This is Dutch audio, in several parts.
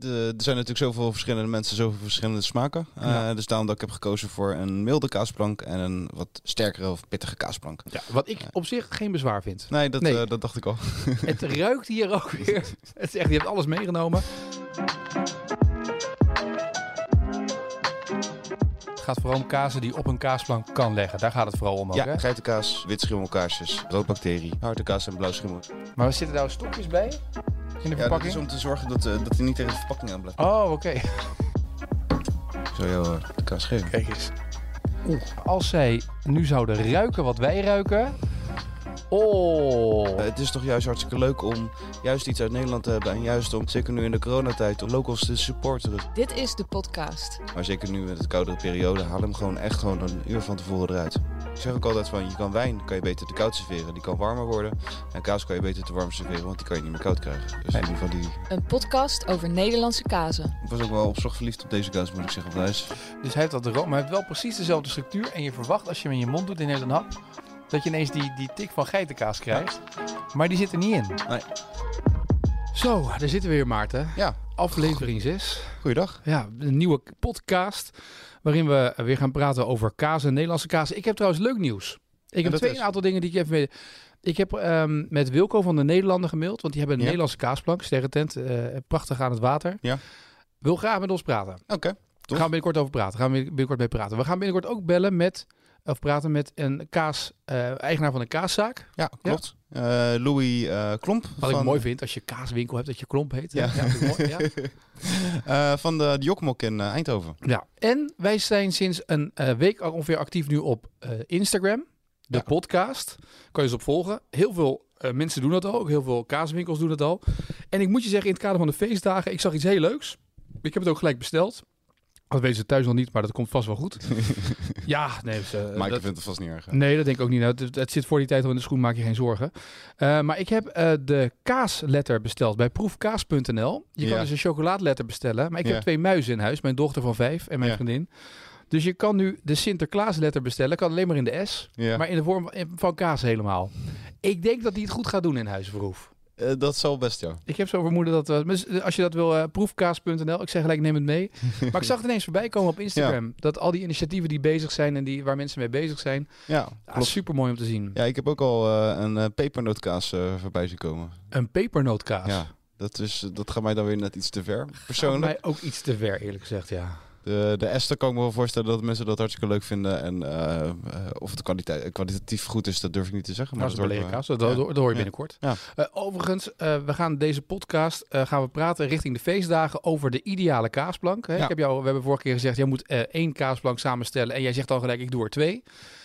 de, er zijn natuurlijk zoveel verschillende mensen, zoveel verschillende smaken. Uh, Ja. Dus daarom dat ik heb gekozen voor een milde kaasplank en een wat sterkere of pittige kaasplank. Ja, wat ik op zich geen bezwaar vind. Nee, dat, Nee. eh, dat dacht ik al. Het ruikt hier ook weer. Het is echt, je hebt alles meegenomen. Het gaat vooral om kazen die op een kaasplank kan leggen. Daar gaat het vooral om ook, Ja, hè? geitenkaas, wit schimmelkaarsjes, roodbacterie, harde kaas en blauw schimmel. Maar zitten daar stokjes bij? In de Ja, dat verpakking? is om te zorgen dat, eh, dat hij niet tegen de verpakking aan blijft. Oh, oké. Ik zal jou eh, de kaas geven. Kijk eens. Oeh, als zij nu zouden ruiken wat wij ruiken. Oh. Eh, het is toch juist hartstikke leuk om juist iets uit Nederland te hebben. En juist om, zeker nu in de coronatijd, om locals te supporten. Dit is de podcast. Maar zeker nu met de koudere periode, haal hem gewoon echt gewoon een uur van tevoren eruit. Ik zeg ook altijd van, je kan wijn kan je beter te koud serveren, die kan warmer worden. En kaas kan je beter te warm serveren, want die kan je niet meer koud krijgen. Dus in ieder geval die... Een podcast over Nederlandse kazen. Ik was ook wel opslag verliefd op deze kaas, moet ik zeggen. Dus hij heeft dat room, maar hij heeft wel precies dezelfde structuur. En je verwacht als je hem in je mond doet in een hap, dat je ineens die, die tik van geitenkaas krijgt. Maar die zit er niet in. Nee. Zo, daar zitten we weer Maarten. Ja, Aflevering 6. goeiedag. Ja, een nieuwe podcast waarin we weer gaan praten over kazen, Nederlandse kazen. Ik heb trouwens leuk nieuws. Ik heb twee is? aantal dingen die ik even weet. Ik heb ehm, met Wilco van de Nederlanden gemaild, want die hebben een Ja. Nederlandse kaasplank, sterrentent, eh prachtig aan het water. Ja. Wil graag met ons praten. Oké. Daar Tof. gaan we binnenkort over praten. Gaan we binnenkort mee praten. We gaan binnenkort ook bellen met, of praten met een kaas, eh, eigenaar van een kaaszaak. Ja, klopt. Eh, Louis eh, Klomp. Wat ik mooi vind als je kaaswinkel hebt, dat je klomp heet. Ja. mooi, ja. eh, van de, de Jokmok in Eindhoven. Ja, en wij zijn sinds een week ongeveer actief nu op Instagram. De Ja. podcast. Kan je eens op volgen. Heel veel mensen doen dat al. Ook heel veel kaaswinkels doen dat al. En ik moet je zeggen, in het kader van de feestdagen, ik zag iets heel leuks. Ik heb het ook gelijk besteld. Dat weten ze thuis nog niet, maar dat komt vast wel goed. ja, nee. Ze, maar ik dat- vind het vast niet erg. hè. Nee, dat denk ik ook niet. Nou, Het, het zit voor die tijd al in de schoen, maak je geen zorgen. Eh, maar ik heb eh, de kaasletter besteld bij proefkaas.nl. Je kan dus een chocolaadletter bestellen. Maar ik Ja. heb twee muizen in huis. Mijn dochter van vijf en mijn Ja. vriendin. Dus je kan nu de Sinterklaasletter bestellen. Kan alleen maar in de S. Maar in de vorm van- kaas helemaal. Ik denk dat hij het goed gaat doen in Huizenverhoef. Eh, dat zal best, ja. Ik heb zo vermoeden dat... dus als je dat wil, eh, proefkaas.nl. Ik zeg gelijk, neem het mee. maar ik zag het ineens voorbij komen op Instagram. Dat al die initiatieven die bezig zijn en die, waar mensen mee bezig zijn. Ja, klopt. super mooi om te zien. Ja, ik heb ook al eh, een pepernootkaas voorbij zien komen. Een pepernootkaas. Ja, dat, is, dat gaat mij dan weer net iets te ver, persoonlijk. mij ook iets te ver, eerlijk gezegd, ja. De, de Esther kan ik me wel voorstellen dat mensen dat hartstikke leuk vinden. En eh, eh, of het kwaliteit, kwalitatief goed is, dat durf ik niet te zeggen. Maar dat een wel- kaas, dat, dat, dat hoor je binnenkort. Ja. Eh, overigens, we gaan deze podcast gaan we praten richting de feestdagen over de ideale kaasplank. Hè? Ja. Ik heb jou, we hebben vorige keer gezegd, jij moet één kaasplank samenstellen. En jij zegt dan gelijk, ik doe er twee.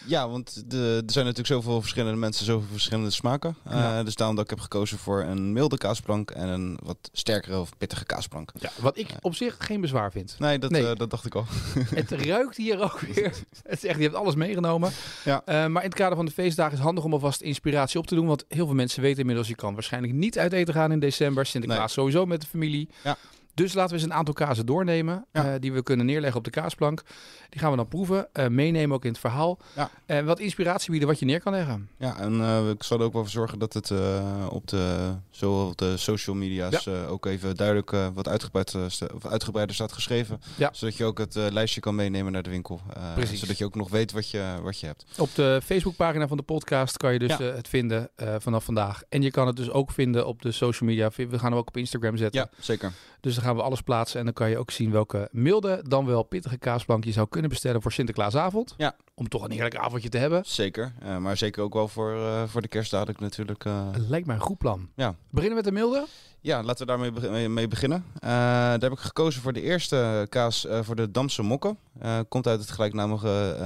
Ja, want de, er zijn natuurlijk zoveel verschillende mensen, zoveel verschillende smaken. Dus daarom dat ik heb gekozen voor een milde kaasplank en een wat sterkere of pittige kaasplank. Ja, wat ik op zich geen bezwaar vind. Nee, dat, Nee. eh, dat dacht ik al. Het ruikt hier ook weer. Het is echt, je hebt alles meegenomen. Ja. Eh, maar in het kader van de feestdagen is het handig om alvast inspiratie op te doen. Want heel veel mensen weten inmiddels, je kan waarschijnlijk niet uit eten gaan in december. Sinterklaas Nee. sowieso met de familie. Ja. Dus laten we eens een aantal kazen doornemen. Ja. eh, die we kunnen neerleggen op de kaasplank. Die gaan we dan proeven. eh, meenemen ook in het verhaal. Ja. En wat inspiratie bieden wat je neer kan leggen. Ja, en eh, ik zal er ook wel voor zorgen dat het eh, op de, zowel op de social media's eh, ook even duidelijk eh, wat uitgebreid, eh, of uitgebreider staat geschreven. Zodat je ook het eh, lijstje kan meenemen naar de winkel. Eh, Precies. Zodat je ook nog weet wat je, wat je hebt. Op de Facebookpagina van de podcast kan je dus eh, het vinden eh, vanaf vandaag. En je kan het dus ook vinden op de social media. We gaan hem ook op Instagram zetten. Ja, zeker. Dus gaan we alles plaatsen en dan kan je ook zien welke milde, dan wel pittige kaasplank je zou kunnen bestellen voor Sinterklaasavond. Ja. Om toch een heerlijk avondje te hebben. Zeker. Eh, maar zeker ook wel voor, eh, voor de kerst natuurlijk. eh, Lijkt mij een goed plan. ja. Beginnen met de milde? Ja, laten we daarmee be- mee- beginnen. Eh, daar heb ik gekozen voor de eerste kaas eh, voor de Damse Mokken. Eh, komt uit het gelijknamige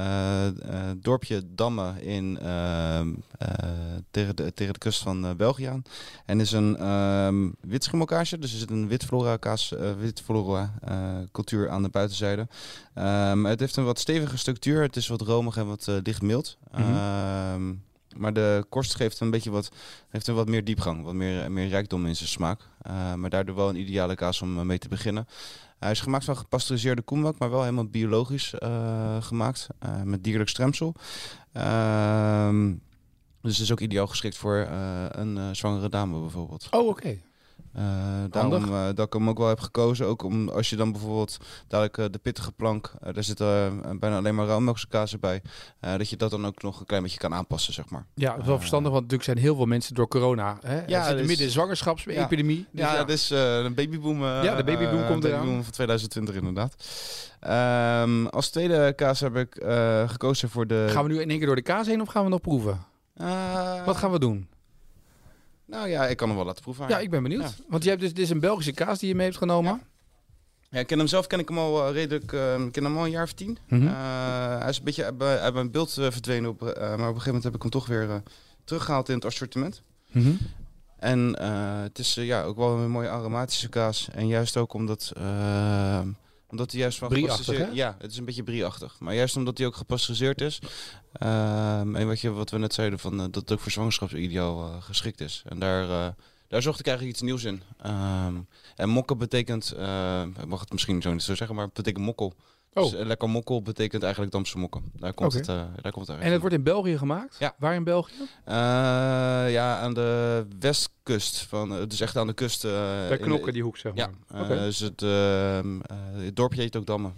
dorpje Damme in, tegen, de, tegen de kust van België aan. En is een ehm wit schimmelkaasje, dus er zit een wit flora kaas, wit flora cultuur aan de buitenzijde. Ehm, het heeft een wat stevige structuur, het is wat romig en wat licht mild. Mhm. Ehm, maar de korst geeft een beetje wat, heeft een wat meer diepgang, wat meer, meer rijkdom in zijn smaak. Eh, maar daardoor wel een ideale kaas om eh, mee te beginnen. Hij is gemaakt van gepasteuriseerde koemelk, maar wel helemaal biologisch eh, gemaakt. met dierlijk stremsel. Ehm, dus het is ook ideaal geschikt voor een zwangere dame bijvoorbeeld. Oh, oké. Daarom eh, dat ik hem ook wel heb gekozen. Ook om als je dan bijvoorbeeld dadelijk eh, de pittige plank, eh, daar zit eh, bijna alleen maar rauwmelkse kaas bij. eh, dat je dat dan ook nog een klein beetje kan aanpassen, zeg maar. Ja, dat is wel verstandig, want natuurlijk zijn heel veel mensen door corona. Hè? Ja, Ja, zitten dus- midden in zwangerschapsepidemie. Dus ja, dat is eh, een babyboom. eh, Ja, de babyboom eh, komt eraan. babyboom van 2020 inderdaad. Ehm, als tweede kaas heb ik eh, gekozen voor de... Gaan we nu in één keer door de kaas heen of gaan we nog proeven? Eh, Wat gaan we doen? Nou ja, ik kan hem wel laten proeven. Ja, ik ben benieuwd. Ja. Want je hebt dus, dit is een Belgische kaas die je mee hebt genomen. Ja, ik ken hem zelf, ken ik hem al eh, redelijk, eh, ik ken hem al een jaar of tien. Mhm. Eh, hij is een beetje uit mijn- uit mijn beeld eh, verdwenen, op, maar op een gegeven moment heb ik hem toch weer eh, teruggehaald in het assortiment. Mhm. En het is ja, ook wel een mooie aromatische kaas. En juist ook omdat, omdat hij juist van hè? Ja, het is een beetje brie-achtig. Maar juist omdat hij ook gepasteuriseerd is. ehm, en wat, je, wat we net zeiden, van, eh, dat het ook voor zwangerschapsideaal eh, geschikt is. En daar, eh, daar zocht ik eigenlijk iets nieuws in. Ehm, en mokken betekent, ik mag het misschien zo niet zo zeggen, maar het betekent mokkel. Oh. Dus eh, lekker mokkel betekent eigenlijk Damse mokken. Daar komt, het, eh, daar komt het uit. En het wordt in België gemaakt? Ja. Waar in België? Eh, ja, aan de westkust. Van, eh, dus echt aan de kust. eh, Bij de- Knokken, die hoek zeg maar. Ja, eh, Oké. dus het, ehm, eh, het dorpje heet ook Damme.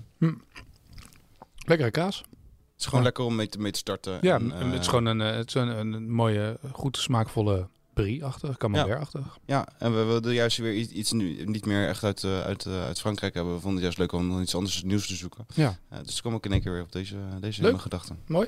Lekkere kaas. Het is gewoon Ja. lekker om mee te, mee te starten. Ja, En, het is eh, gewoon een, eh, het is een, een mooie, goed smaakvolle brie-achtig, camembert-achtig. Ja, en we wilden juist weer iets, iets nu, niet meer echt uit, eh, uit, eh, uit Frankrijk hebben. We vonden het juist leuk om nog iets anders nieuws te zoeken. Ja. Eh, dus kwam ik in één keer weer op deze, deze gedachten. Mooi.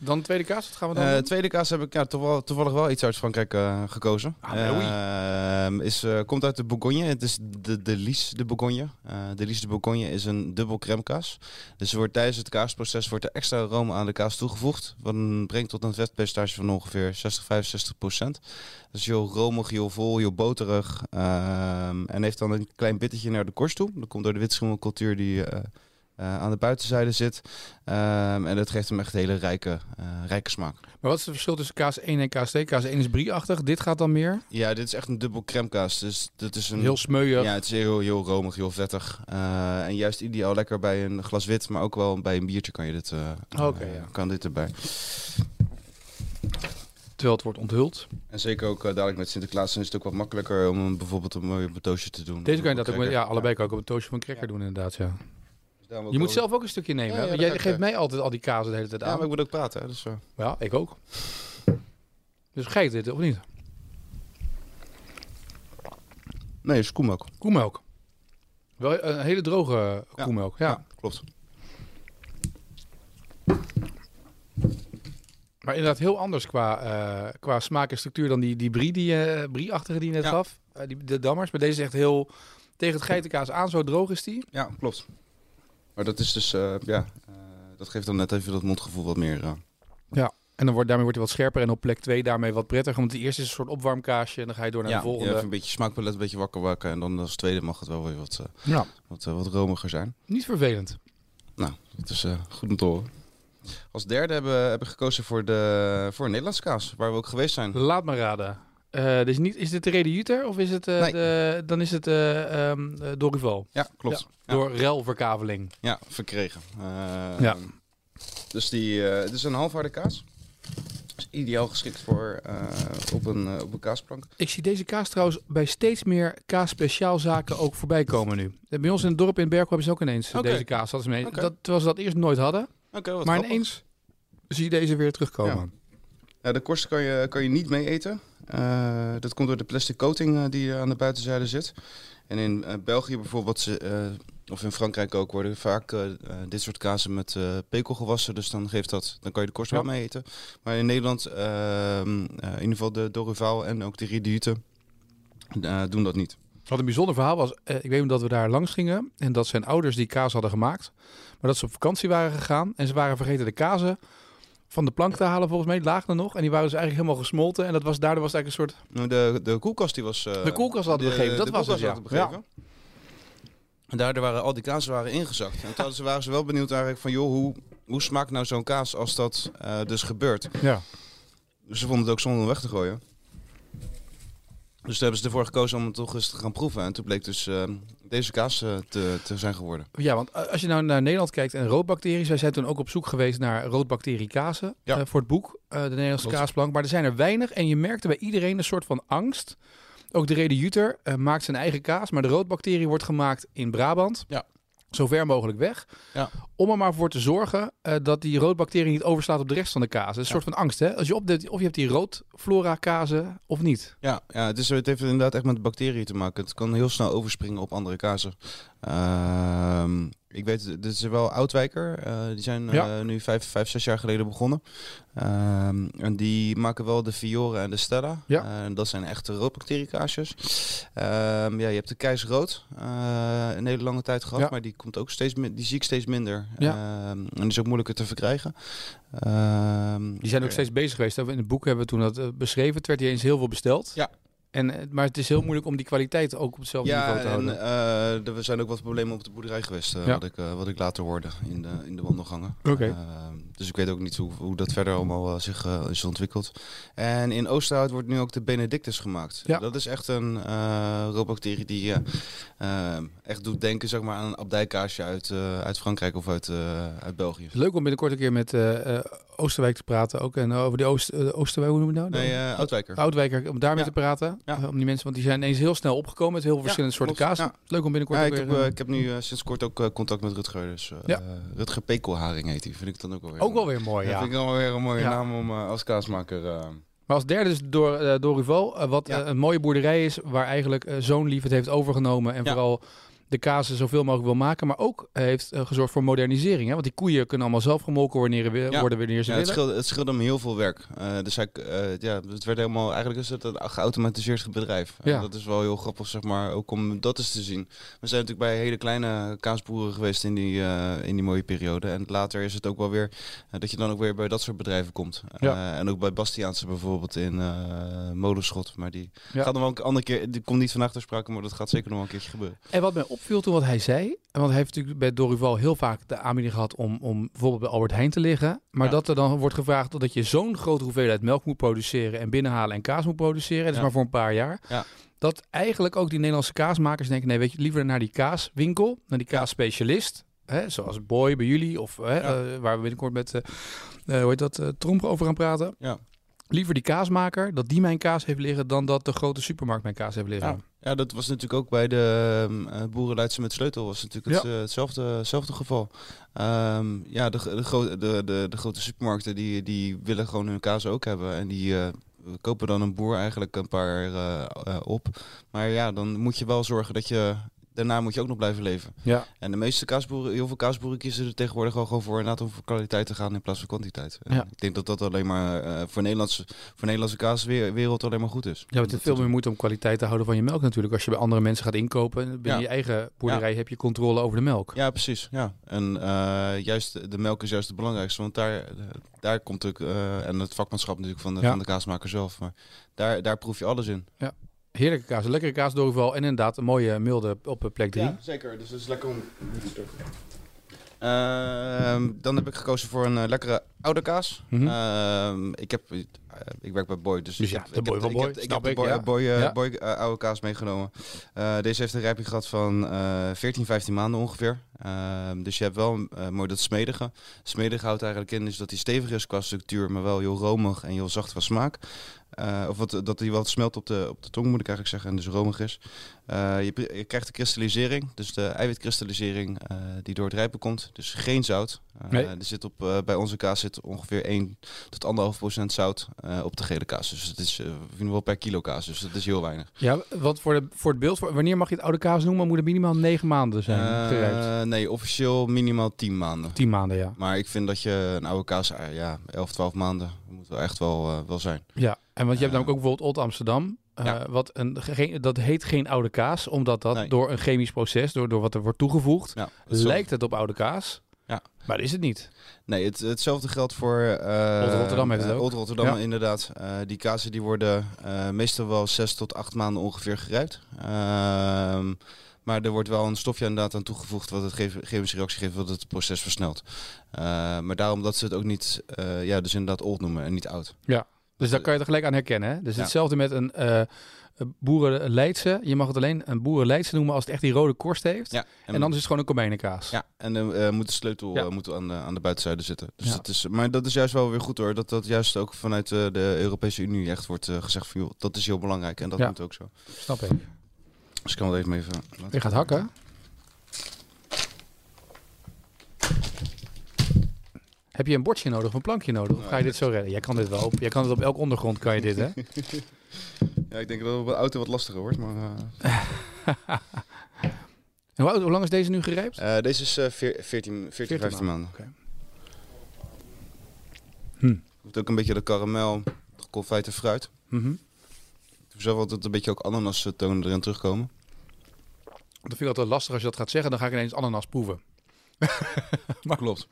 Dan de tweede kaas, wat gaan we dan doen? tweede kaas heb ik ja, toevallig, toevallig wel iets uit Frankrijk eh, gekozen. Ah, oui. Ehm, is, eh, komt uit de Bourgogne. Het is de, de Lies de Bourgogne. De Lies de Bourgogne is een dubbel crème kaas. Dus wordt tijdens het kaasproces wordt er extra aroma aan de kaas toegevoegd. Wat brengt tot een vetpercentage van ongeveer 60, 65 procent. Dus heel romig, heel vol, heel boterig. Ehm, en heeft dan een klein bittertje naar de korst toe. Dat komt door de witschimmelcultuur die aan de buitenzijde zit. Ehm, en dat geeft hem echt een hele rijke, eh, rijke smaak. Maar wat is het verschil tussen kaas 1 en kaas 2? Kaas 1 is brie-achtig, dit gaat dan meer Ja, dit is echt een dubbel crème kaas. Dus dit is een heel smeuig. Ja, het is heel, heel romig, heel vettig. Eh, en juist ideaal lekker bij een glas wit, maar ook wel bij een biertje kan je dit, eh, Oké, eh, ja. kan dit erbij. Terwijl het wordt onthuld. En zeker ook eh, dadelijk met Sinterklaas is het ook wat makkelijker om een, bijvoorbeeld een mooie batoosje te doen. Deze kan je dat ook, een met- ja, allebei kan ik op een toastje van cracker doen inderdaad, ja. Je moet zelf ook een stukje nemen, Ja, ja, jij ik, geeft eh. mij altijd al die kazen de hele tijd Ja, aan. maar ik moet ook praten. Hè, dus, eh. Ja, ik ook. Dus geit dit, of niet? Nee, is koemelk. Koemelk. Wel een hele droge Ja. koemelk, ja. klopt. Maar inderdaad heel anders qua, eh, qua smaak en structuur dan die, die brie, die, eh, brie-achtige die je net Ja. gaf. Eh, die, de dammers. Maar deze is echt heel tegen het geitenkaas aan, zo droog is die. Ja, klopt. Maar dat is dus, eh, ja, eh, dat geeft dan net even dat mondgevoel wat meer. eh. En dan wordt, daarmee wordt hij wat scherper en op plek 2 daarmee wat prettiger. Want de eerste is een soort opwarmkaasje en dan ga je door naar ja, de volgende. even een beetje smaakpalet, een beetje wakker wakker. En dan als tweede mag het wel weer wat, Ja, wat, wat romiger zijn. niet vervelend. Nou, dat is goed om te horen. Als derde hebben, hebben we gekozen voor, de, voor een Nederlandse kaas, waar we ook geweest zijn. Laat maar raden. Eh, dus niet, is dit de Rede Juter of is het, eh, Nee. de, dan is het eh ehm eh, Dorival? Ja, klopt. Ja, Door relverkaveling. ja verkregen. Eh, Ja. Dus die, eh, het is een halfharde kaas. Is ideaal geschikt voor eh, op, een, op een kaasplank. Ik zie deze kaas trouwens bij steeds meer kaas-speciaalzaken ook voorbij komen nu. Bij ons in het dorp in Berkel hebben ze ook ineens deze kaas. Dat is mee, dat, terwijl ze dat eerst nooit hadden. Oké, wat maar grappig. ineens zie je deze weer terugkomen. Ja, de korst kan je, kan je niet mee eten. Eh, dat komt door de plastic coating eh, die aan de buitenzijde zit. En in eh, België bijvoorbeeld, ze, eh, of in Frankrijk ook, worden vaak eh, eh, dit soort kazen met eh, pekel gewassen. Dus dan, geeft dat, dan kan je de korst Ja. wel mee eten. Maar in Nederland, ehm, eh, in ieder geval de Dorival en ook de Riedute, eh doen dat niet. Wat een bijzonder verhaal was, eh, ik weet dat we daar langs gingen en dat zijn ouders die kaas hadden gemaakt. Maar dat ze op vakantie waren gegaan en ze waren vergeten de kazen van de plank te halen volgens mij, er nog. En die waren dus eigenlijk helemaal gesmolten en dat was, daardoor was het eigenlijk een soort... De, de koelkast die was... eh, De koelkast hadden we gegeven, dat de was het, ja. gegeven. En daardoor waren al die kazen waren ingezakt. En toen waren ze wel benieuwd eigenlijk van... joh, hoe, hoe smaakt nou zo'n kaas als dat eh, dus gebeurt? Ja. Dus ze vonden het ook zonde om weg te gooien. Dus toen hebben ze ervoor gekozen om het toch eens te gaan proeven. En toen bleek dus eh, deze kaas eh, te, te zijn geworden. Ja, want eh, als je nou naar Nederland kijkt en roodbacteriën, wij zijn toen ook op zoek geweest naar roodbacteriekazen Ja. eh, voor het boek, de Nederlandse Klopt. kaasplank. Maar er zijn er weinig en je merkte bij iedereen een soort van angst Ook de Rede Juter maakt zijn eigen kaas, maar de roodbacterie wordt gemaakt in Brabant. Ja. Zo ver mogelijk weg. Ja. Om er maar voor te zorgen eh, dat die roodbacterie niet overslaat op de rest van de kaas. Het is een Ja. soort van angst, hè? Als je op de, of je hebt die roodflora kazen of niet. Ja, ja het, is, het heeft inderdaad echt met bacteriën te maken. Het kan heel snel overspringen op andere kazen. Ehm, ik weet, dit is wel Oudwijker. Eh, die zijn eh, nu vijf, vijf, zes jaar geleden begonnen. Ehm, en die maken wel de Fiore en de Stella. Ja. En dat zijn echte roodbacteriekaasjes. Ehm, ja, je hebt de keisrood eh een hele lange tijd gehad. Ja. Maar die, komt ook steeds, die zie ik steeds minder. Ja. Ehm, en die is ook moeilijker te verkrijgen. Die zijn ook steeds bezig geweest. In het boek hebben we toen dat eh, beschreven. Het werd hier eens heel veel besteld. Ja. En, eh, maar het is heel moeilijk om die kwaliteit ook op hetzelfde Ja, niveau te en houden. eh, er zijn ook wat problemen op de boerderij geweest, eh, Ja. wat, ik, wat ik later hoorde in de, in de wandelgangen. Oké. Dus ik weet ook niet hoe, hoe dat verder allemaal zich is ontwikkeld. En in Oosterhout wordt nu ook de Benedictus gemaakt. Ja. Dat is echt een roodbacterie die echt doet denken zeg maar, aan een abdijkaasje uit, uit Frankrijk of uit, uit België. Leuk om binnenkort een keer met Oosterwijk te praten. Ook en over die Oost, eh, Oosterwijk, hoe noem je het nou? Nee, eh Oudwijker. Oudwijker, om daarmee Ja. te praten. Ja. Eh, Om die mensen, want die zijn ineens heel snel opgekomen met heel veel verschillende soorten kaas. Leuk om binnenkort ik, heb, weer, eh, eh, ik heb nu eh, sinds kort ook eh, contact met Rutger. Dus, eh, Ja. eh, Rutger Pekelharing heet hij. Vind ik dan ook wel weer. ook wel weer mooi, Ja, vind ik wel weer een mooie naam om eh, als kaasmaker. eh, Maar als derde is door, eh door Ruval, eh, wat eh, een mooie boerderij is, waar eigenlijk eh, zo'n lief het heeft overgenomen en vooral de kazen zoveel mogelijk wil maken, maar ook eh, heeft eh, gezorgd voor modernisering. Hè? Want die koeien kunnen allemaal zelf gemolken wanneer, we- Ja. worden wanneer ze Ja, het, scheelde, het scheelde hem heel veel werk. Eh, dus hij, ja, het werd helemaal, eigenlijk is het een geautomatiseerd bedrijf. En Ja. dat is wel heel grappig, zeg maar, ook om dat eens te zien. We zijn natuurlijk bij hele kleine kaasboeren geweest in die, eh, in die mooie periode. En later is het ook wel weer, dat je dan ook weer bij dat soort bedrijven komt. Ja. Eh, en ook bij Bastiaanse bijvoorbeeld in eh Molenschot. Maar die Ja. gaat nog wel een andere keer, die komt niet vandaag ter sprake, maar dat gaat zeker nog wel een keertje gebeuren. En wat mij opviel toen wat hij zei, want hij heeft natuurlijk bij Dorival heel vaak de aanbieding gehad om, om bijvoorbeeld bij Albert Heijn te liggen, maar Ja. dat er dan wordt gevraagd dat je zo'n grote hoeveelheid melk moet produceren en binnenhalen en kaas moet produceren, dat is Ja. maar voor een paar jaar. Ja. Dat eigenlijk ook die Nederlandse kaasmakers denken, nee weet je, liever naar die kaaswinkel, naar die kaasspecialist, hè, zoals Boy bij jullie of hè, eh, waar we binnenkort met, eh, hoe heet dat, uh, Tromp over gaan praten. Ja. Liever die kaasmaker, dat die mijn kaas heeft liggen, dan dat de grote supermarkt mijn kaas heeft liggen. Ja. Ja, dat was natuurlijk ook bij de uh, Boerenleidse met Sleutel was natuurlijk het, Ja. uh, hetzelfde, hetzelfde geval. Um, ja, de, de, de, de, de, grote supermarkten die, die willen gewoon hun kaas ook hebben. En die uh, kopen dan een boer eigenlijk een paar op. Maar ja, dan moet je wel zorgen dat je... Daarna moet je ook nog blijven leven. Ja. En de meeste kaasboeren, heel veel kaasboeren kiezen er tegenwoordig al gewoon voor inderdaad om voor kwaliteit te gaan in plaats van kwantiteit. Ja. Ik denk dat dat alleen maar uh, voor Nederlandse, voor Nederlandse kaaswereld alleen maar goed is. Ja, het is veel meer moeite om kwaliteit te houden van je melk natuurlijk. Als je bij andere mensen gaat inkopen, binnen Ja. je eigen boerderij heb je controle over de melk. Ja, precies. Ja. En uh, juist de melk is juist het belangrijkste, want daar, daar komt ook, uh, en het vakmanschap natuurlijk van de, Ja. van de kaasmaker zelf, maar daar, daar proef je alles in. Heerlijke kaas, een lekkere kaas doorval en inderdaad een mooie milde op eh, plek 3. Ja, zeker. Dus het is lekker om Uh, dan heb ik gekozen voor een uh, lekkere oude kaas. Mhm. Uh, ik, heb, uh, ik werk bij Boy, dus, Dus ik ja, heb, de ik Boy heb, van ik Boy, heb, ik de ik, Boy, ja. Boy, Ja. Boy oude kaas meegenomen. Deze heeft een rijpinggrad van uh, 14, 15 maanden ongeveer. Ehm, dus je hebt wel mooi dat smedige. Smedige houdt eigenlijk in dus dat hij stevig is qua structuur, maar wel heel romig en heel zacht van smaak. Uh, of wat, dat hij wat smelt op de, op de tong, moet ik eigenlijk zeggen, en dus romig is. Uh, je, je, krijgt de kristallisering, dus de eiwitkristallisering uh, die door het rijpen komt. Dus geen zout. Nee. Er zit op, bij onze kaas zit ongeveer 1 tot 1,5 procent zout op de gele kaas. Dus het is wel per kilo kaas, dus dat is heel weinig. Ja, wat voor, de, voor het beeld, voor, wanneer mag je het oude kaas noemen? Moet het minimaal 9 maanden zijn gerijpt? nee, officieel minimaal 10 maanden. 10 maanden, ja. Maar ik vind dat je een oude kaas, ja, 11, 12 maanden moet wel echt wel, wel zijn. Ja, en want je hebt namelijk ook bijvoorbeeld Old Amsterdam. Uh, Ja. wat een, geen, dat heet geen oude kaas, omdat dat Nee. door een chemisch proces, door, door wat er wordt toegevoegd, Ja, lijkt het op oude kaas. Ja. Maar dat is het niet. Nee, het, hetzelfde geldt voor... eh Old Rotterdam heeft het eh, ook. Old Rotterdam, Ja. inderdaad. Eh, die kazen die worden eh, meestal wel zes tot acht maanden ongeveer gerijpt. Ehm, maar er wordt wel een stofje inderdaad aan toegevoegd wat het chemische reactie geeft, wat het proces versnelt. Eh, maar daarom dat ze het ook niet, eh, ja, dus inderdaad old noemen en niet oud. Ja. Dus daar kan je er gelijk aan herkennen. Hè? Dus Ja. hetzelfde met een uh, boerenleidse. Je mag het alleen een boerenleidse noemen als het echt die rode korst heeft. Ja, En, anders is het gewoon een komijnenkaas. Ja, en dan eh, moet de sleutel Ja. eh, moet aan, de, aan de buitenzijde zitten. Dus dat is, maar dat is juist wel weer goed hoor. Dat dat juist ook vanuit eh, de Europese Unie echt wordt eh, gezegd van joh, dat is heel belangrijk. En dat moet ook zo. Snap ik. Dus ik kan het even even laten Je gaat hakken. Heb je een bordje nodig of een plankje nodig? Of ga je dit zo redden? Jij kan dit wel. Op, jij kan het op elk ondergrond, kan je dit, hè? Ja, ik denk dat het op een auto wat lastiger wordt. Maar, eh, En hoe, oud- hoe lang is deze nu gerijpt? eh, deze is eh, veer- 14, 14, 15 maanden. Oké. Hm. Het ook een beetje de karamel, confijte fruit. Mhm. Ik vind zelf altijd een beetje ook ananas eh, tonen erin terugkomen. Dat vind ik altijd lastig als je dat gaat zeggen. Dan ga ik ineens ananas proeven. Maar klopt.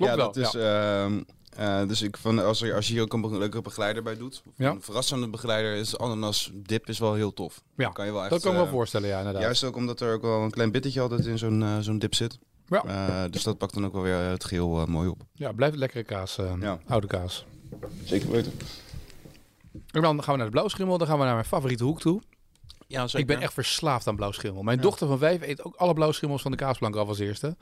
Klopt ja, wel. dat is, ehm, eh, dus ik van, als, er, als je hier ook een leuke begeleider bij doet, Ja. een verrassende begeleider, is ananas dip is wel heel tof. Ja, kan je wel echt, dat kan ik me eh, wel voorstellen, ja, inderdaad. Juist ook omdat er ook wel een klein bittertje altijd in zo'n eh, zo'n dip zit. Ja. Dus dat pakt dan ook wel weer het geheel eh, mooi op. Ja, blijft lekkere kaas. Ja. Oude kaas. Zeker weten. En dan gaan we naar de blauwschimmel. Dan gaan we naar mijn favoriete hoek toe. Ja, Ik ben echt verslaafd aan blauwschimmel. Mijn Ja. dochter van vijf eet ook alle blauwschimmels van de kaasplank af als eerste.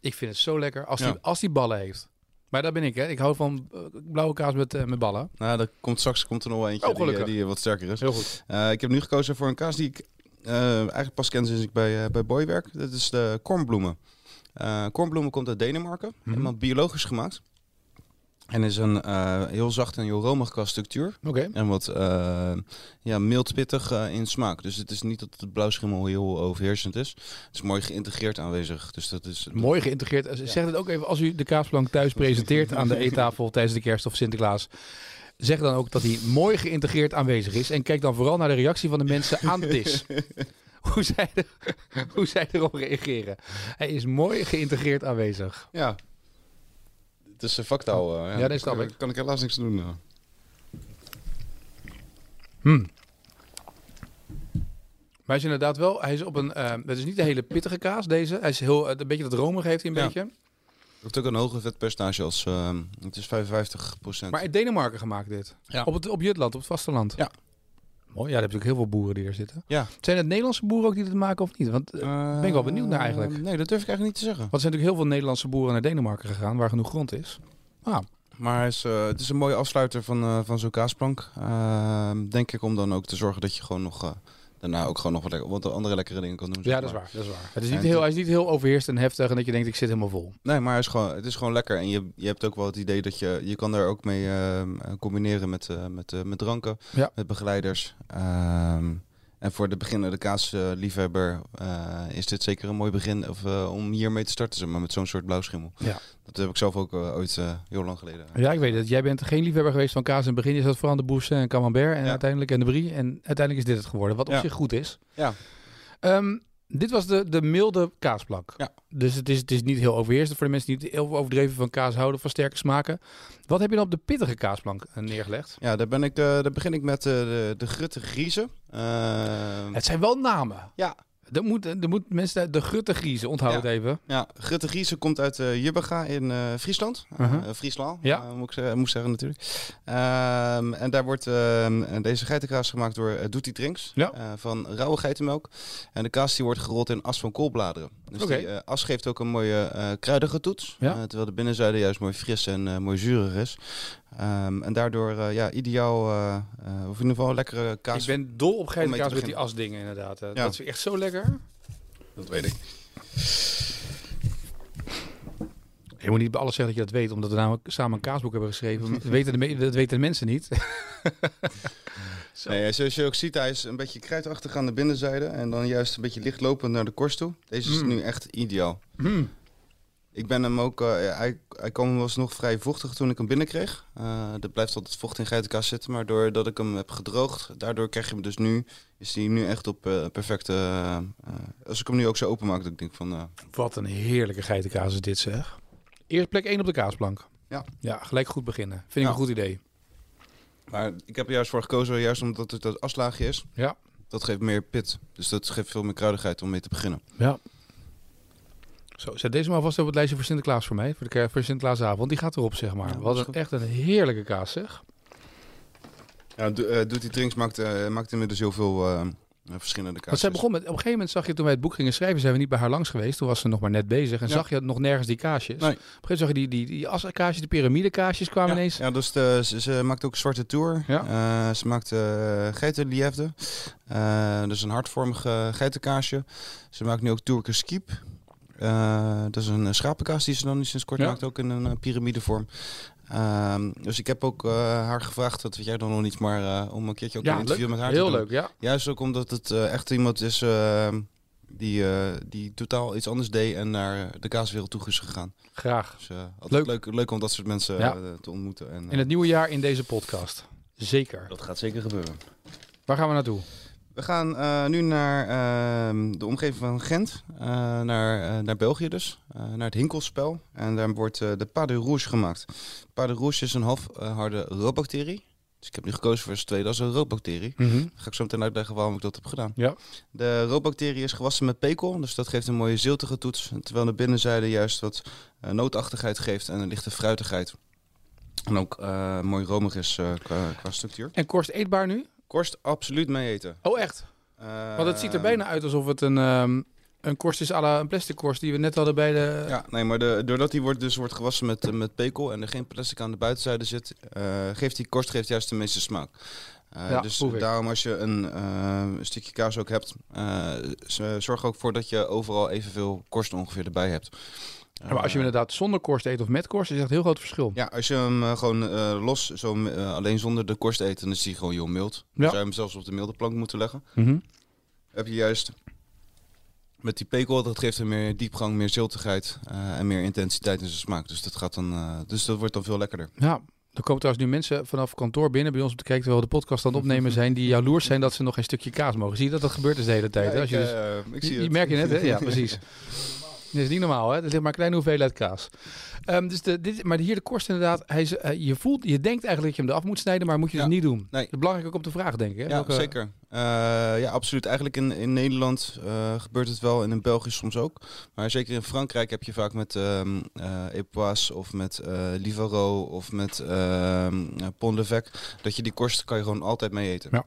Ik vind het zo lekker als, die, Ja. als die ballen heeft. Maar daar ben ik, hè. Ik hou van eh, blauwe kaas met, eh, met ballen. Nou, er komt straks komt er nog wel eentje Oh, die, eh, die wat sterker is. Heel goed. Ik heb nu gekozen voor een kaas die ik eigenlijk pas ken sinds ik bij, bij Boy werk. Dat is de kornbloemen. Kornbloemen komt uit Denemarken. Mhm. Helemaal biologisch gemaakt. En is een eh, heel zacht en heel romig qua structuur. En wat eh, ja, mild pittig eh, in smaak. Dus het is niet dat het blauwschimmel heel overheersend is. Het is mooi geïntegreerd aanwezig. Dus dat is Mooi geïntegreerd. Zeg het ook even als u de kaasplank thuis presenteert aan de eettafel tijdens de kerst of Sinterklaas. Zeg dan ook dat hij mooi geïntegreerd aanwezig is. En kijk dan vooral naar de reactie van de mensen aan TIS. hoe, zij er, hoe zij erop reageren. Hij is mooi geïntegreerd aanwezig. Ja. Het is een vaktaal. eh, Ja, dat daar snap kan, ik. kan ik helaas niks doen. nou. Hmm. Maar hij is inderdaad wel, hij is op een, eh het is niet een hele pittige kaas deze. Hij is heel, een beetje dat romig heeft hij een Ja. beetje. Het heeft ook een hoger vetpercentage als... eh, het is 55% Maar in Denemarken gemaakt dit. Ja. Op, het, op Jutland, op het vasteland. Ja. Mooi, ja, daar heb je ook heel veel boeren die er zitten. Ja. Zijn het Nederlandse boeren ook die dit maken of niet? Want eh, ben ik wel benieuwd naar eigenlijk. Nee, dat durf ik eigenlijk niet te zeggen. want er zijn natuurlijk heel veel Nederlandse boeren naar Denemarken gegaan, waar genoeg grond is. Ah, Maar is, eh, het is een mooie afsluiter van, eh, van zo'n kaasplank. Eh, denk ik om dan ook te zorgen dat je gewoon nog... daarna ook gewoon nog wat, lekker, wat andere lekkere dingen kan doen. ja, dat is waar. Dat is waar. Het is niet En heel, het- hij is niet heel overheerst en heftig en dat je denkt, ik zit helemaal vol. Nee, maar hij is gewoon, het is gewoon lekker. En je, je hebt ook wel het idee dat je... Je kan daar ook mee eh, combineren met, eh, met, eh, met dranken. Ja. Met begeleiders. Ehm, en voor de beginnende kaasliefhebber eh, is dit zeker een mooi begin of, eh, om hiermee te starten. Zeg maar, met zo'n soort blauwschimmel. Ja. Dat heb ik zelf ook eh, ooit heel lang geleden. Ja, ik weet het. Jij bent geen liefhebber geweest van kaas in het begin. Je zat vooral aan de Boursin en Camembert en Ja. uiteindelijk en de Brie. En uiteindelijk is dit het geworden, wat op Ja. zich goed is. Ja. Ehm, dit was de, de milde kaasplank. Ja. Dus het is, het is niet heel overheerst voor de mensen die niet heel overdreven van kaas houden, van sterke smaken. Wat heb je dan op de pittige kaasplank eh, neergelegd? Ja, daar, ben ik, eh, daar begin ik met eh, de, de Grutte Griezen. Het zijn wel namen. Ja. Er moet, er moet mensen de Grutte Griezen, onthoud Ja. het even. Ja, Grutte Griezen komt uit eh Jubbega in eh, Friesland. Eh, Uh-huh. Friesland, Ja. eh, moet, ik ik zeggen natuurlijk. Ehm, en daar wordt deze geitenkaas gemaakt door uh, Doetie Drinks Ja. eh, van rauwe geitenmelk. En de kaas die wordt gerold in as van koolbladeren. Dus die eh, as geeft ook een mooie eh, kruidige toets. Ja. Eh, terwijl de binnenzijde juist mooi fris en eh, mooi zuurig is. Ehm, en daardoor eh, ja, ideaal, eh, eh, of in ieder geval een lekkere kaas. Ik ben dol op geitenkaas met die asdingen inderdaad. Ja. Dat is echt zo lekker. Dat weet ik. Je moet niet bij alles zeggen dat je dat weet, omdat we namelijk samen een kaasboek hebben geschreven. Dat weten de, me- dat weten de mensen niet. Zo. Nee, zoals je ook ziet, hij is een beetje kruidachtig aan de binnenzijde. En dan juist een beetje lichtlopend naar de korst toe. Deze is Mm. nu echt ideaal. Hmm. Ik ben hem ook, eh, hij, hij kwam was nog vrij vochtig toen ik hem binnenkreeg. Eh er blijft altijd vocht in geitenkaas zitten, maar doordat ik hem heb gedroogd, daardoor krijg je hem dus nu, is hij nu echt op eh, perfecte, als ik hem nu ook zo openmaak, dat ik denk van, eh, Wat een heerlijke geitenkaas is dit zeg. Eerst plek 1 op de kaasplank. Ja. Ja, gelijk goed beginnen. Vind ik Ja. een goed idee. maar ik heb er juist voor gekozen, juist omdat het dat aslaagje is. Ja. Dat geeft meer pit, dus dat geeft veel meer kruidigheid om mee te beginnen. Ja. Zo, zet deze maar vast op het lijstje voor Sinterklaas voor mij. Voor, de, voor Sinterklaasavond. Die gaat erop, zeg maar. Ja, Wat een, echt een heerlijke kaas, zeg. Ja, Do- eh, Doet die Drinks maakt, eh, maakt inmiddels heel veel eh, verschillende Want kaasjes. zij begon met, op een gegeven moment zag je toen wij het boek gingen schrijven, zijn we niet bij haar langs geweest. Toen was ze nog maar net bezig en Ja. zag je nog nergens die kaasjes. Nee. Op een gegeven moment zag je die, die, die assenkaasjes, de piramidekaasjes kwamen ja, ineens. Ja, dus de, ze, ze maakt ook zwarte tour. Ja. Eh, ze maakt uh, geitenliefde. Eh dus een hartvormig geitenkaasje. Ze maakt nu ook Turkish Keep. Eh, dat is een eh, schapenkaas die ze dan nu sinds kort Ja. maakt, ook in een eh, piramidevorm. Ehm, dus ik heb ook eh, haar gevraagd, dat weet jij dan nog niet, maar eh, om een keertje ook een interview met haar Heel te doen. leuk, ja. Juist ook omdat het echt iemand is eh, die, eh, die totaal iets anders deed en naar de kaaswereld toe is gegaan. Graag. Dus eh, altijd Leuk. leuk. Leuk, om dat soort mensen Ja. te ontmoeten. En, In het nieuwe jaar in deze podcast. Zeker. dat gaat zeker gebeuren. Waar gaan we naartoe? We gaan eh, nu naar ehm, de omgeving van Gent, eh, naar, eh, naar België dus, naar het Hinkelspel. En daar wordt de Pas de Rouge gemaakt. Pas de Rouge is een halfharde roodbacterie. Dus ik heb nu gekozen voor S2, dat is een roodbacterie. Dan ga ik zo meteen uitleggen waarom ik dat heb gedaan. Ja. De roodbacterie is gewassen met pekel, dus dat geeft een mooie ziltige toets. Terwijl de binnenzijde juist wat nootachtigheid geeft en een lichte fruitigheid. En ook mooi romig is qua, qua structuur. En korst eetbaar nu? Korst absoluut mee eten. Oh, echt? Want het ziet er bijna uit alsof het een, ehm, een korst is à la een plastic korst die we net hadden bij de... Ja, nee, maar de, doordat die wordt, dus wordt gewassen met, eh, met pekel en er geen plastic aan de buitenzijde zit, eh, geeft die korst geeft juist de meeste smaak. Eh, Ja, dus daarom als je een, stukje kaas ook hebt, z- zorg ook voor dat je overal evenveel korst ongeveer erbij hebt. Ja, maar als je hem Eh, inderdaad zonder korst eet of met korst, is echt een heel groot verschil. ja, als je hem eh, gewoon eh, los, zo, alleen zonder de korst eet, dan is die gewoon heel mild. Dan Ja. zou je hem zelfs op de milde plank moeten leggen. Mhm. Heb je juist met die pekel, dat geeft hem meer diepgang, meer ziltigheid en meer intensiteit in zijn smaak. Dus dat, gaat dan, dus dat wordt dan veel lekkerder. Ja, er komen trouwens nu mensen vanaf kantoor binnen bij ons om te kijken terwijl we de podcast aan het opnemen zijn, die jaloers zijn dat ze nog geen stukje kaas mogen. Zie je dat? Dat gebeurt dus de hele tijd. hè? Als je dus, ik zie die het. merk je net, hè? Ja, precies. Dat is niet normaal, hè? Er ligt maar een kleine hoeveelheid kaas. Ehm, dus de, dit, maar hier de korst inderdaad, hij is, eh, je voelt, je denkt eigenlijk dat je hem eraf moet snijden, maar moet je Ja. dus niet doen. Nee. Dat is belangrijk ook om te vragen, denk ik. Hè? Ja, Welke- zeker. Eh, ja, absoluut. Eigenlijk in, in Nederland eh, gebeurt het wel en in België soms ook. Maar zeker in Frankrijk heb je vaak met ehm eh Epoisse of met eh Livaro of met Pont l'Evêque, dat je die korst kan je gewoon altijd mee eten. Ja.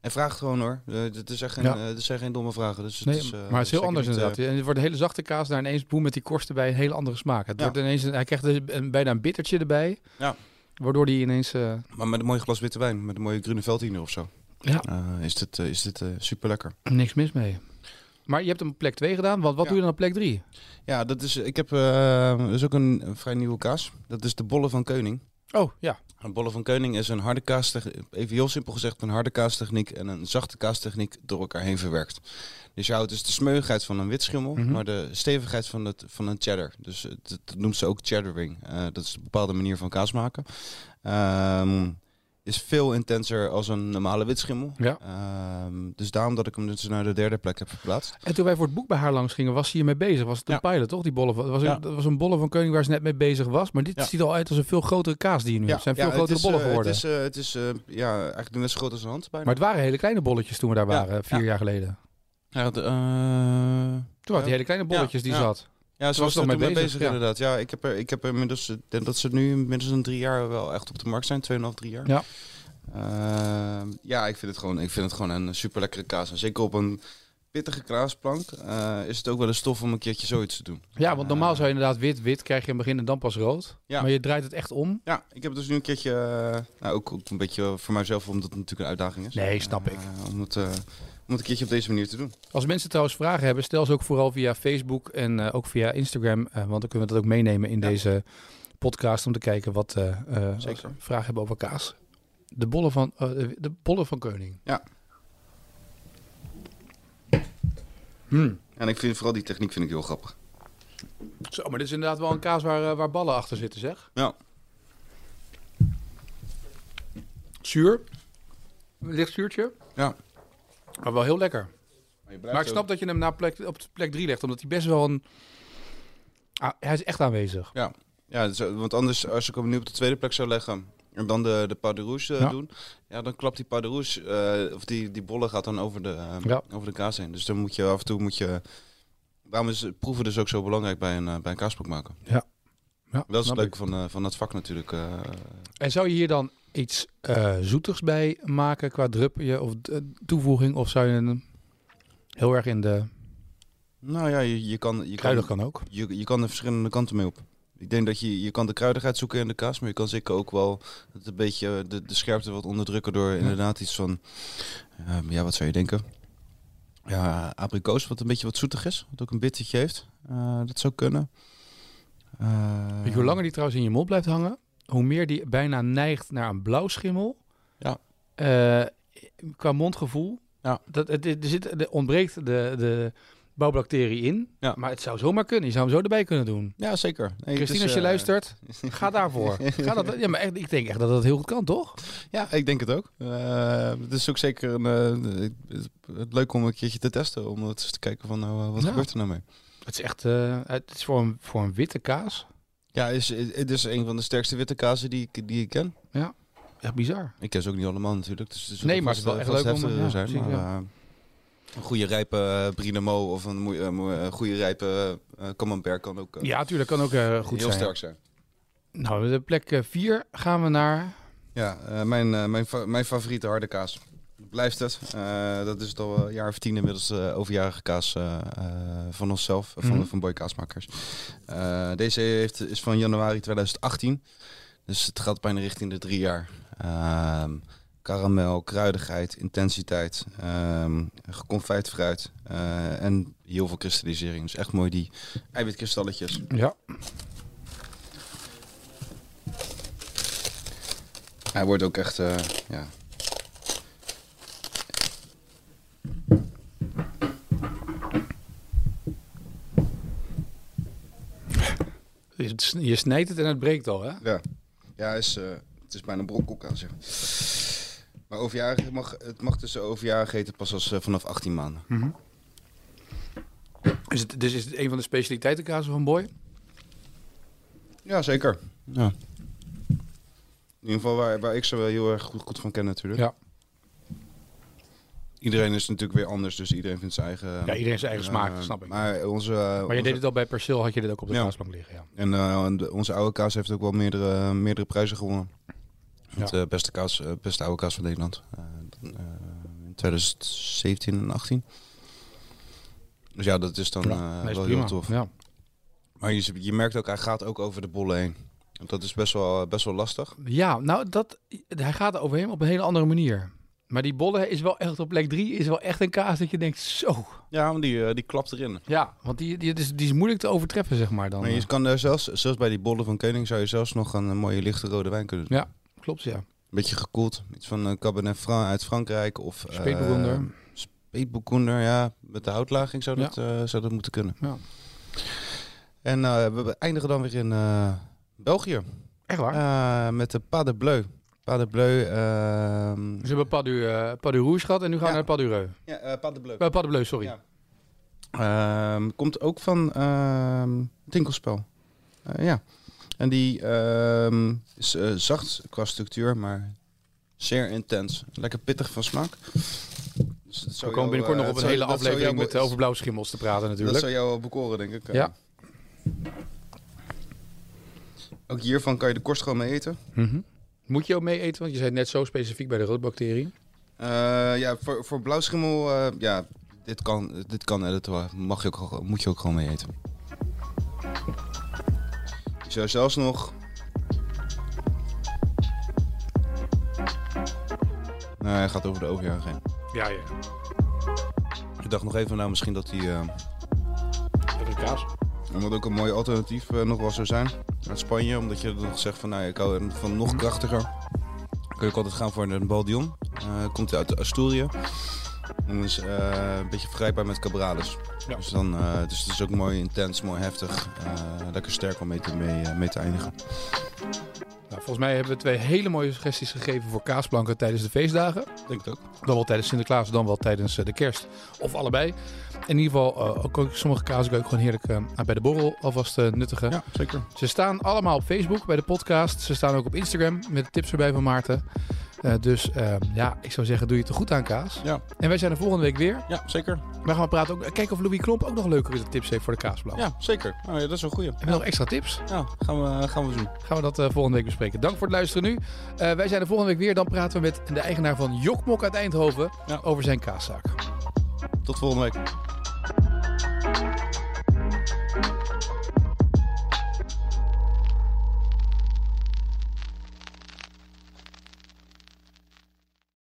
En vraag het gewoon hoor. Eh, Het zijn geen, Ja. eh, zijn geen domme vragen. Dus het Nee, is, eh, maar het is heel anders niet, eh, inderdaad. En het wordt een hele zachte kaas, daar ineens boem met die korst erbij, een hele andere smaak. Het Ja. wordt ineens, een- hij krijgt een, een- bijna een bittertje erbij. Ja. Waardoor die ineens, eh, maar met een mooi glas witte wijn, met een mooie groene veldiener of zo, ja, eh, is dit, eh, is dit eh, super lekker. niks mis mee. Maar je hebt hem op plek 2 gedaan, want wat Ja. doe je dan op plek 3? Ja, dat is, ik heb, eh, dat is ook een, een vrij nieuwe kaas. Dat is de bolle van Keuning. Oh, ja. Een bolle van Keuning is een harde kaastechniek, even heel simpel gezegd, een harde kaastechniek en een zachte kaastechniek door elkaar heen verwerkt. Dus je houdt dus de smeuigheid van een witschimmel, Mhm. maar de stevigheid van, het, van een cheddar. Dus dat noemt ze ook cheddaring. Eh, dat is een bepaalde manier van kaas maken. Ehm, is veel intenser als een normale witschimmel. Ja. Ehm, dus daarom dat ik hem dus naar de derde plek heb verplaatst. En toen wij voor het boek bij haar langs gingen, was ze hiermee bezig. Was het een Ja. pilot, toch? Die bolle was, Ja. een, dat was een bolle van Koning waar ze net mee bezig was. Maar dit Ja. ziet er al uit als een veel grotere kaas die je nu hebt. Het zijn veel het grotere is, bollen eh, geworden. Het is, eh, het is eh, ja, eigenlijk net zo groot als een hand bijna. maar het waren hele kleine bolletjes toen we daar Ja, waren, vier ja. jaar geleden. Ja, de, eh, Toen waren die hele kleine bolletjes die ja. zat. Ja, ze was was er mee bezig, bezig, ja. inderdaad. Ja, ik heb er, ik heb er inmiddels, ik denk dat ze nu inmiddels een drie jaar wel echt op de markt zijn, 2,5, drie jaar. Ja. Ehm, ja, ik vind het gewoon, ik vind het gewoon een super lekkere kaas. En zeker op een pittige kraasplank eh, is het ook wel een stof om een keertje zoiets te doen. Ja, want normaal Eh, zou je inderdaad wit, wit krijg je in het begin en dan pas rood. Ja. Maar je draait het echt om. Ja, ik heb het dus nu een keertje, eh, nou, ook, ook een beetje voor mijzelf, omdat het natuurlijk een uitdaging is. Nee, snap ik. Eh, om, het, eh, om het een keertje op deze manier te doen. Als mensen trouwens vragen hebben, stel ze ook vooral via Facebook en eh, ook via Instagram. eh, want dan kunnen we dat ook meenemen in Ja. deze podcast om te kijken wat eh Zeker. ze vragen hebben over kaas. De bollen van, de bollen van Koning. Ja. Hmm. En ik vind vooral die techniek vind ik heel grappig. Zo, maar dit is inderdaad wel een kaas waar, waar ballen achter zitten, zeg. Ja. Zuur. Licht zuurtje. Ja. Maar wel heel lekker. Maar, Maar ik snap dat je hem na plek, op plek 3 legt, omdat hij best wel een... Ah, hij is echt aanwezig. Ja, dus, eh, want anders als ik hem nu op de tweede plek zou leggen en dan de, de pas de rouge eh, Ja. doen, ja, dan klapt die pas de rouge, eh, of die, die bolle gaat dan over de, eh, Ja. over de kaas heen. Dus dan moet je af en toe, moet je, daarom is proeven dus ook zo belangrijk bij een, bij een kaasblok maken. Ja, Dat is het leuke van, van het vak natuurlijk. En zou je hier dan iets eh, zoetigs bij maken qua drupje of eh, toevoeging? Of zou je een heel erg in de Nou ja, je, je kan... Je kruidig kan, kan ook? je, je kan er verschillende kanten mee op. Ik denk dat je, je kan de kruidigheid zoeken in de kaas, maar je kan zeker ook wel het een beetje de, de scherpte wat onderdrukken door inderdaad iets van, ehm, ja, wat zou je denken? Ja, abrikoos, wat een beetje wat zoetig is, wat ook een bittertje heeft. Eh, dat zou kunnen. Weet je hoe langer die trouwens in je mond blijft hangen, hoe meer die bijna neigt naar een blauwschimmel. Ja. Eh, qua mondgevoel. Ja. Dat, het, er, zit, er ontbreekt de, de bouwbacterie in. Ja. Maar het zou zomaar kunnen. Je zou hem zo erbij kunnen doen. Ja, zeker. Nee, Christine, is, als je eh, luistert, ga daarvoor. Ga dat, ja, maar echt, ik denk echt dat dat heel goed kan, toch? Ja, ik denk het ook. Eh, het is ook zeker een, leuk om een keertje te testen, om eens te kijken van nou, wat Ja. gebeurt er nou mee. Het is echt, het is voor een, voor een witte kaas. Ja, is, het is een van de sterkste witte kazen die ik, die ik ken. Echt bizar. Ik ken ze ook niet allemaal natuurlijk. Dus Nee, maar het is wel eh, echt leuk om- ja, zijn. precies, Maar, eh, een goede rijpe uh, Brinamo of een moe- eh, moe- eh, goede rijpe eh Camembert kan ook eh, Ja, natuurlijk kan ook eh, goed heel zijn. sterk zijn. Nou, de plek 4 gaan we naar... Ja, eh, mijn, eh, mijn, fa- mijn favoriete harde kaas. Blijft het. Eh, dat is het al een jaar of tien inmiddels eh, overjarige kaas eh, eh, van onszelf, eh, van, Mhm. van Boy Kaasmakers. Eh, deze heeft, is van januari 2018. Dus het gaat bijna richting de drie jaar. Ehm karamel, kruidigheid, intensiteit, ehm geconfijt fruit eh, en heel veel kristallisering. Dus echt mooi die eiwitkristalletjes. Ja, Hij wordt ook echt, eh, ja, je, je snijdt het en het breekt al, hè? Ja, ja is, eh, het is bijna brokkelkaas. Ja. Maar overjarig mag, het mag dus overjarig eten pas als eh, vanaf 18 maanden. Is het, dus is het een van de specialiteitenkazen van Boy? Ja, zeker. Ja. In ieder geval waar, waar ik ze wel heel erg goed, goed van ken natuurlijk. Ja. Iedereen is natuurlijk weer anders, dus iedereen vindt zijn eigen... Ja, iedereen zijn eigen smaak, eh, snap ik. Maar, onze, Maar je deed het al bij Perceel, had je dit ook op de Ja. kaasplank liggen, ja. En eh, onze oude kaas heeft ook wel meerdere, meerdere prijzen gewonnen. Het Ja. eh, beste, kaas, beste oude kaas van Nederland. In 2017 en 18. Dus ja, dat is dan Ja, eh, wel prima. heel tof. Ja. Maar je, je merkt ook, hij gaat ook over de bollen heen. Want Dat is best wel, best wel lastig. ja, nou, dat, hij gaat er overheen op een hele andere manier. Maar die bollen is wel echt op plek 3, is wel echt een kaas dat je denkt, zo. Ja, want die, eh, die klapt erin. Ja, want die, die, is, die is moeilijk te overtreffen, zeg maar dan. Maar je kan er zelfs, zelfs bij die bollen van Koning, zou je zelfs nog een, eh, mooie lichte rode wijn kunnen doen. Ja, klopt, ja. Beetje gekoeld. Iets van een Cabernet Franc uit Frankrijk. Of eh, Speetburgunder. Speetburgunder, ja. Met de houtlaging zou dat, eh, zou dat moeten kunnen. Ja. En eh, we eindigen dan weer in eh, België. Echt waar? Eh, met de Pas de Bleu. Pas de Bleu. ehm, we hebben Pas du, eh, Pas du Rouge gehad en nu gaan we naar Pas du Reu. ja, eh, Pas de Bleu. Eh, Pas de Bleu, sorry. Ehm, komt ook van ehm Tinkelspel. Ja. En die is zacht qua structuur, maar zeer intens. Lekker pittig van smaak. Dus dat We komen jou, binnenkort nog op een hele dat aflevering met over blauwschimmels te praten Dat natuurlijk. zou jou bekoren, denk ik. Ja. Ook hiervan kan je de korst gewoon mee eten. Mhm. Moet je ook mee eten? Want je zei net zo specifiek bij de roodbacterie. Eh, ja, voor, voor blauwschimmel, eh, ja, dit kan, dit kan editen. Mag je ook, gewoon- moet je ook gewoon mee eten. Je zou zelfs nog... Nee, hij gaat over de overjaar heen. Ja, ja. Ik dacht nog even, nou misschien dat die... eh Lekker kaas. En wat ook een mooi alternatief eh, nog wel zou zijn. Uit Spanje, omdat je nog zegt van, nou, ik hou van nog krachtiger. Kun je ook altijd gaan voor een Baldion. Eh komt uit Asturië. En is eh, een beetje vergelijkbaar met Cabrales. Ja. Dus, dan, dus het is ook mooi intens, mooi heftig. eh, lekker sterk om mee te, mee, mee te eindigen. Nou, volgens mij hebben we twee hele mooie suggesties gegeven voor kaasplanken tijdens de feestdagen. Denk het ook. Dan wel tijdens Sinterklaas, dan wel tijdens eh, de kerst. Of allebei. In ieder geval, eh, ook, ook sommige kaas ook gewoon heerlijk eh, bij de borrel alvast eh, nuttigen. Ja, zeker. Ze staan allemaal op Facebook bij de podcast. Ze staan ook op Instagram met de tips erbij van Maarten. Eh, dus ehm, ja, ik zou zeggen, doe je het er goed aan, Kaas. Ja. En wij zijn er volgende week weer. Ja, zeker. We gaan praten ook, kijken of Louis Klomp ook nog leuke tips heeft voor de Kaasblauw. Ja, zeker. Oh, ja, dat is een goeie. Heb je nog extra tips? Ja, gaan we, gaan we doen. Gaan we dat eh, volgende week bespreken. Dank voor het luisteren nu. Eh, wij zijn er volgende week weer. Dan praten we met de eigenaar van Jokmok uit Eindhoven Ja. over zijn kaaszaak. Tot volgende week.